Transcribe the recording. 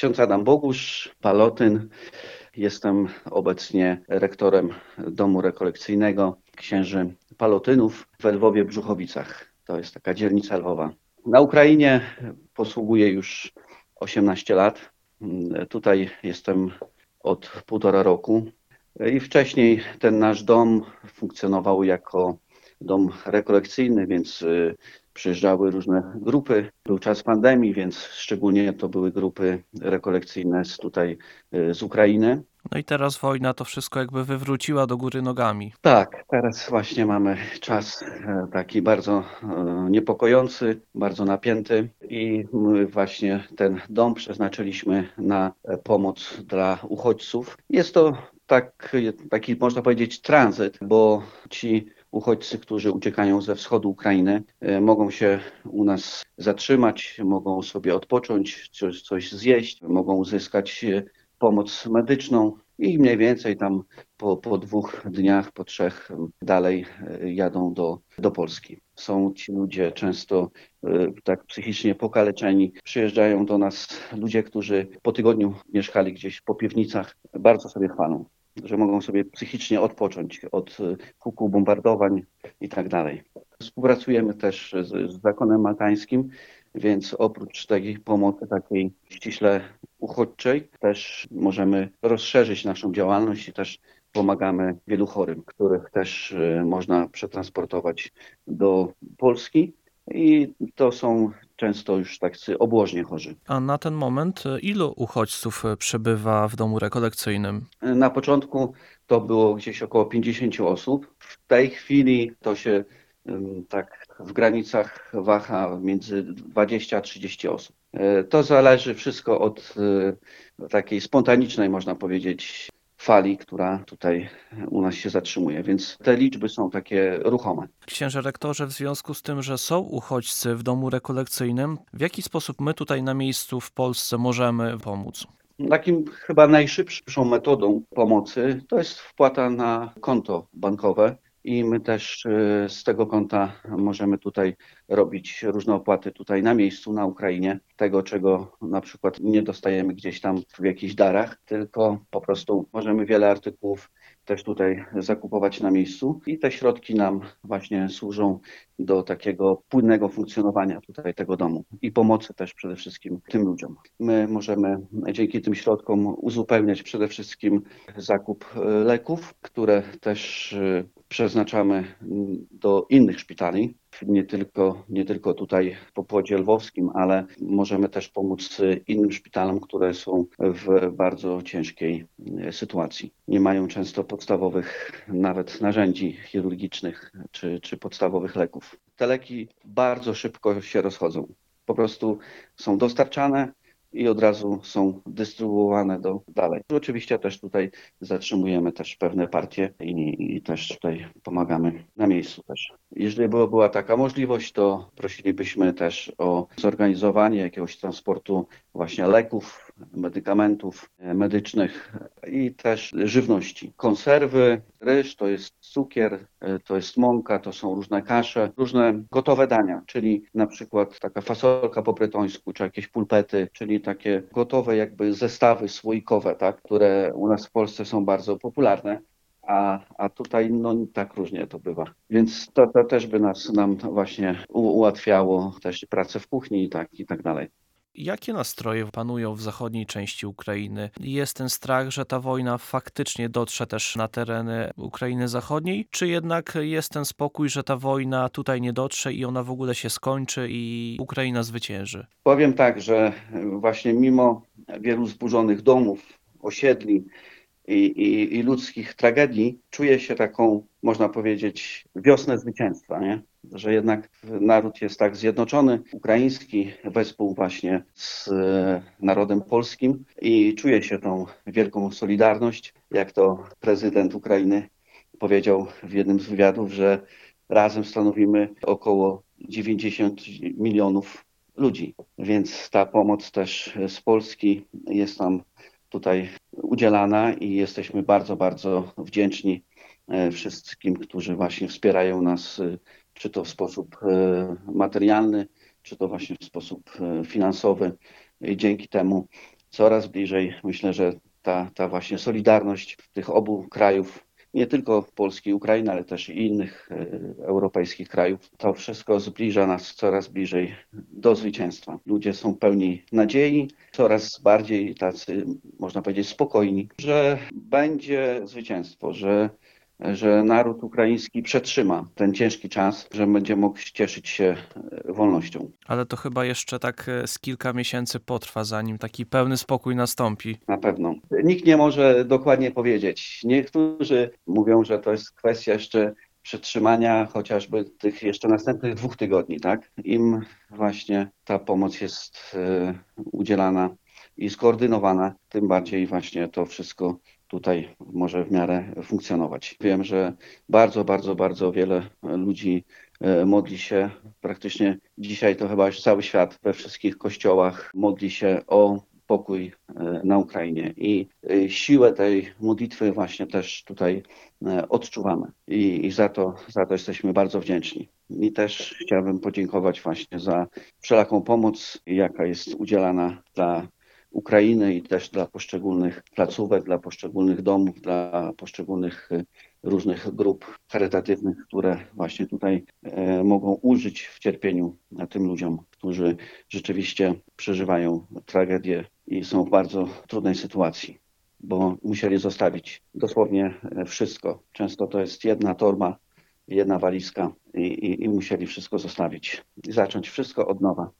ksiądz Adam Bogusz, Palotyn. Jestem obecnie rektorem Domu Rekolekcyjnego Księży Palotynów w Lwowie Brzuchowicach. To jest taka dzielnica lwowa. Na Ukrainie posługuję już 18 lat. Tutaj jestem od półtora roku. I wcześniej ten nasz dom funkcjonował jako dom rekolekcyjny, więc y, przyjeżdżały różne grupy. Był czas pandemii, więc szczególnie to były grupy rekolekcyjne z tutaj y, z Ukrainy. No i teraz wojna to wszystko jakby wywróciła do góry nogami. Tak, teraz właśnie mamy czas e, taki bardzo e, niepokojący, bardzo napięty i my właśnie ten dom przeznaczyliśmy na e, pomoc dla uchodźców. Jest to tak, taki, można powiedzieć, tranzyt, bo ci uchodźcy, którzy uciekają ze wschodu Ukrainy, mogą się u nas zatrzymać, mogą sobie odpocząć, coś, coś zjeść, mogą uzyskać pomoc medyczną i mniej więcej tam po, po dwóch dniach, po trzech dalej e, jadą do, do Polski. Są ci ludzie często e, tak psychicznie pokaleczeni. Przyjeżdżają do nas ludzie, którzy po tygodniu mieszkali gdzieś po piwnicach, bardzo sobie chwalą że mogą sobie psychicznie odpocząć od e, huku bombardowań i tak. Współpracujemy też z, z zakonem maltańskim, więc oprócz takiej pomocy, takiej ściśle uchodźczej, też możemy rozszerzyć naszą działalność i też pomagamy wielu chorym, których też y, można przetransportować do Polski. I to są często już tacy obłożnie chorzy. A na ten moment y, ilu uchodźców y, przebywa w domu rekolekcyjnym? Na początku to było gdzieś około 50 osób. W tej chwili to się tak w granicach waha między 20 a 30 osób. E, to zależy wszystko od e, takiej spontanicznej, można powiedzieć, fali, która tutaj u nas się zatrzymuje, więc te liczby są takie ruchome. Księże rektorze, w związku z tym, że są uchodźcy w domu rekolekcyjnym, w jaki sposób my tutaj na miejscu w Polsce możemy pomóc? Takim chyba najszybszą metodą pomocy to jest wpłata na konto bankowe i my też y, z tego konta możemy tutaj robić różne opłaty tutaj na miejscu, na Ukrainie, tego czego na przykład nie dostajemy gdzieś tam w jakichś darach, tylko po prostu możemy wiele artykułów też tutaj zakupować na miejscu. I te środki nam właśnie służą do takiego płynnego funkcjonowania tutaj tego domu. I pomocy też przede wszystkim tym ludziom. My możemy dzięki tym środkom uzupełniać przede wszystkim zakup leków, które też y, przeznaczamy do innych szpitali, nie tylko, nie tylko tutaj w Popłodzie Lwowskim, ale możemy też pomóc innym szpitalom, które są w bardzo ciężkiej e, sytuacji. Nie mają często podstawowych nawet narzędzi chirurgicznych czy, czy podstawowych leków. Te leki bardzo szybko się rozchodzą. Po prostu są dostarczane, i od razu są dystrybuowane do dalej. Oczywiście też tutaj zatrzymujemy też pewne partie i, i też tutaj pomagamy na miejscu też. Jeżeli by była taka możliwość, to prosilibyśmy też o zorganizowanie jakiegoś transportu właśnie leków, medykamentów medycznych i też żywności. Konserwy, ryż to jest cukier, to jest mąka, to są różne kasze, różne gotowe dania, czyli na przykład taka fasolka po bretońsku, czy jakieś pulpety, czyli takie gotowe jakby zestawy słoikowe, tak, które u nas w Polsce są bardzo popularne a, a tutaj no tak różnie to bywa. Więc to, to też by nas nam właśnie ułatwiało też pracę w kuchni i tak, i tak dalej. Jakie nastroje panują w zachodniej części Ukrainy? Jest ten strach, że ta wojna faktycznie dotrze też na tereny Ukrainy Zachodniej, czy jednak jest ten spokój, że ta wojna tutaj nie dotrze i ona w ogóle się skończy i Ukraina zwycięży? Powiem tak, że właśnie mimo wielu zburzonych domów, osiedli, i, i, i ludzkich tragedii, czuje się taką, można powiedzieć, wiosnę zwycięstwa, nie? że jednak naród jest tak zjednoczony, ukraiński wespół właśnie z e, narodem polskim i czuje się tą wielką solidarność, jak to prezydent Ukrainy powiedział w jednym z wywiadów, że razem stanowimy około 90 milionów ludzi, więc ta pomoc też z Polski jest nam tutaj udzielana i jesteśmy bardzo, bardzo wdzięczni e, wszystkim, którzy właśnie wspierają nas, e, czy to w sposób e, materialny, czy to właśnie w sposób finansowy. I dzięki temu coraz bliżej. Myślę, że ta, ta właśnie solidarność tych obu krajów, nie tylko Polski i Ukrainy, ale też i innych e, europejskich krajów, to wszystko zbliża nas coraz bliżej do zwycięstwa. Ludzie są pełni nadziei, coraz bardziej tacy, można powiedzieć, spokojni, że będzie zwycięstwo, że że naród ukraiński przetrzyma ten ciężki czas, że będzie mógł cieszyć się e, wolnością. Ale to chyba jeszcze tak e, z kilka miesięcy potrwa, zanim taki pełny spokój nastąpi. Na pewno. Nikt nie może dokładnie powiedzieć. Niektórzy mówią, że to jest kwestia jeszcze przetrzymania chociażby tych jeszcze następnych dwóch tygodni, tak? Im właśnie ta pomoc jest e, udzielana i skoordynowana, tym bardziej właśnie to wszystko tutaj może w miarę funkcjonować. Wiem, że bardzo, bardzo, bardzo wiele ludzi e, modli się. Praktycznie dzisiaj to chyba już cały świat we wszystkich kościołach modli się o pokój e, na Ukrainie i e, siłę tej modlitwy właśnie też tutaj odczuwamy i, i za, to, za to jesteśmy bardzo wdzięczni. I też chciałbym podziękować właśnie za wszelaką pomoc, jaka jest udzielana dla Ukrainy i też dla poszczególnych placówek, dla poszczególnych domów, dla poszczególnych y, różnych grup charytatywnych, które właśnie tutaj e, mogą ulżyć w cierpieniu tym ludziom, którzy rzeczywiście przeżywają tragedię i są w bardzo trudnej sytuacji, bo musieli zostawić dosłownie e, wszystko. Często to jest jedna torba, jedna walizka i, i, i musieli wszystko zostawić zacząć wszystko od nowa.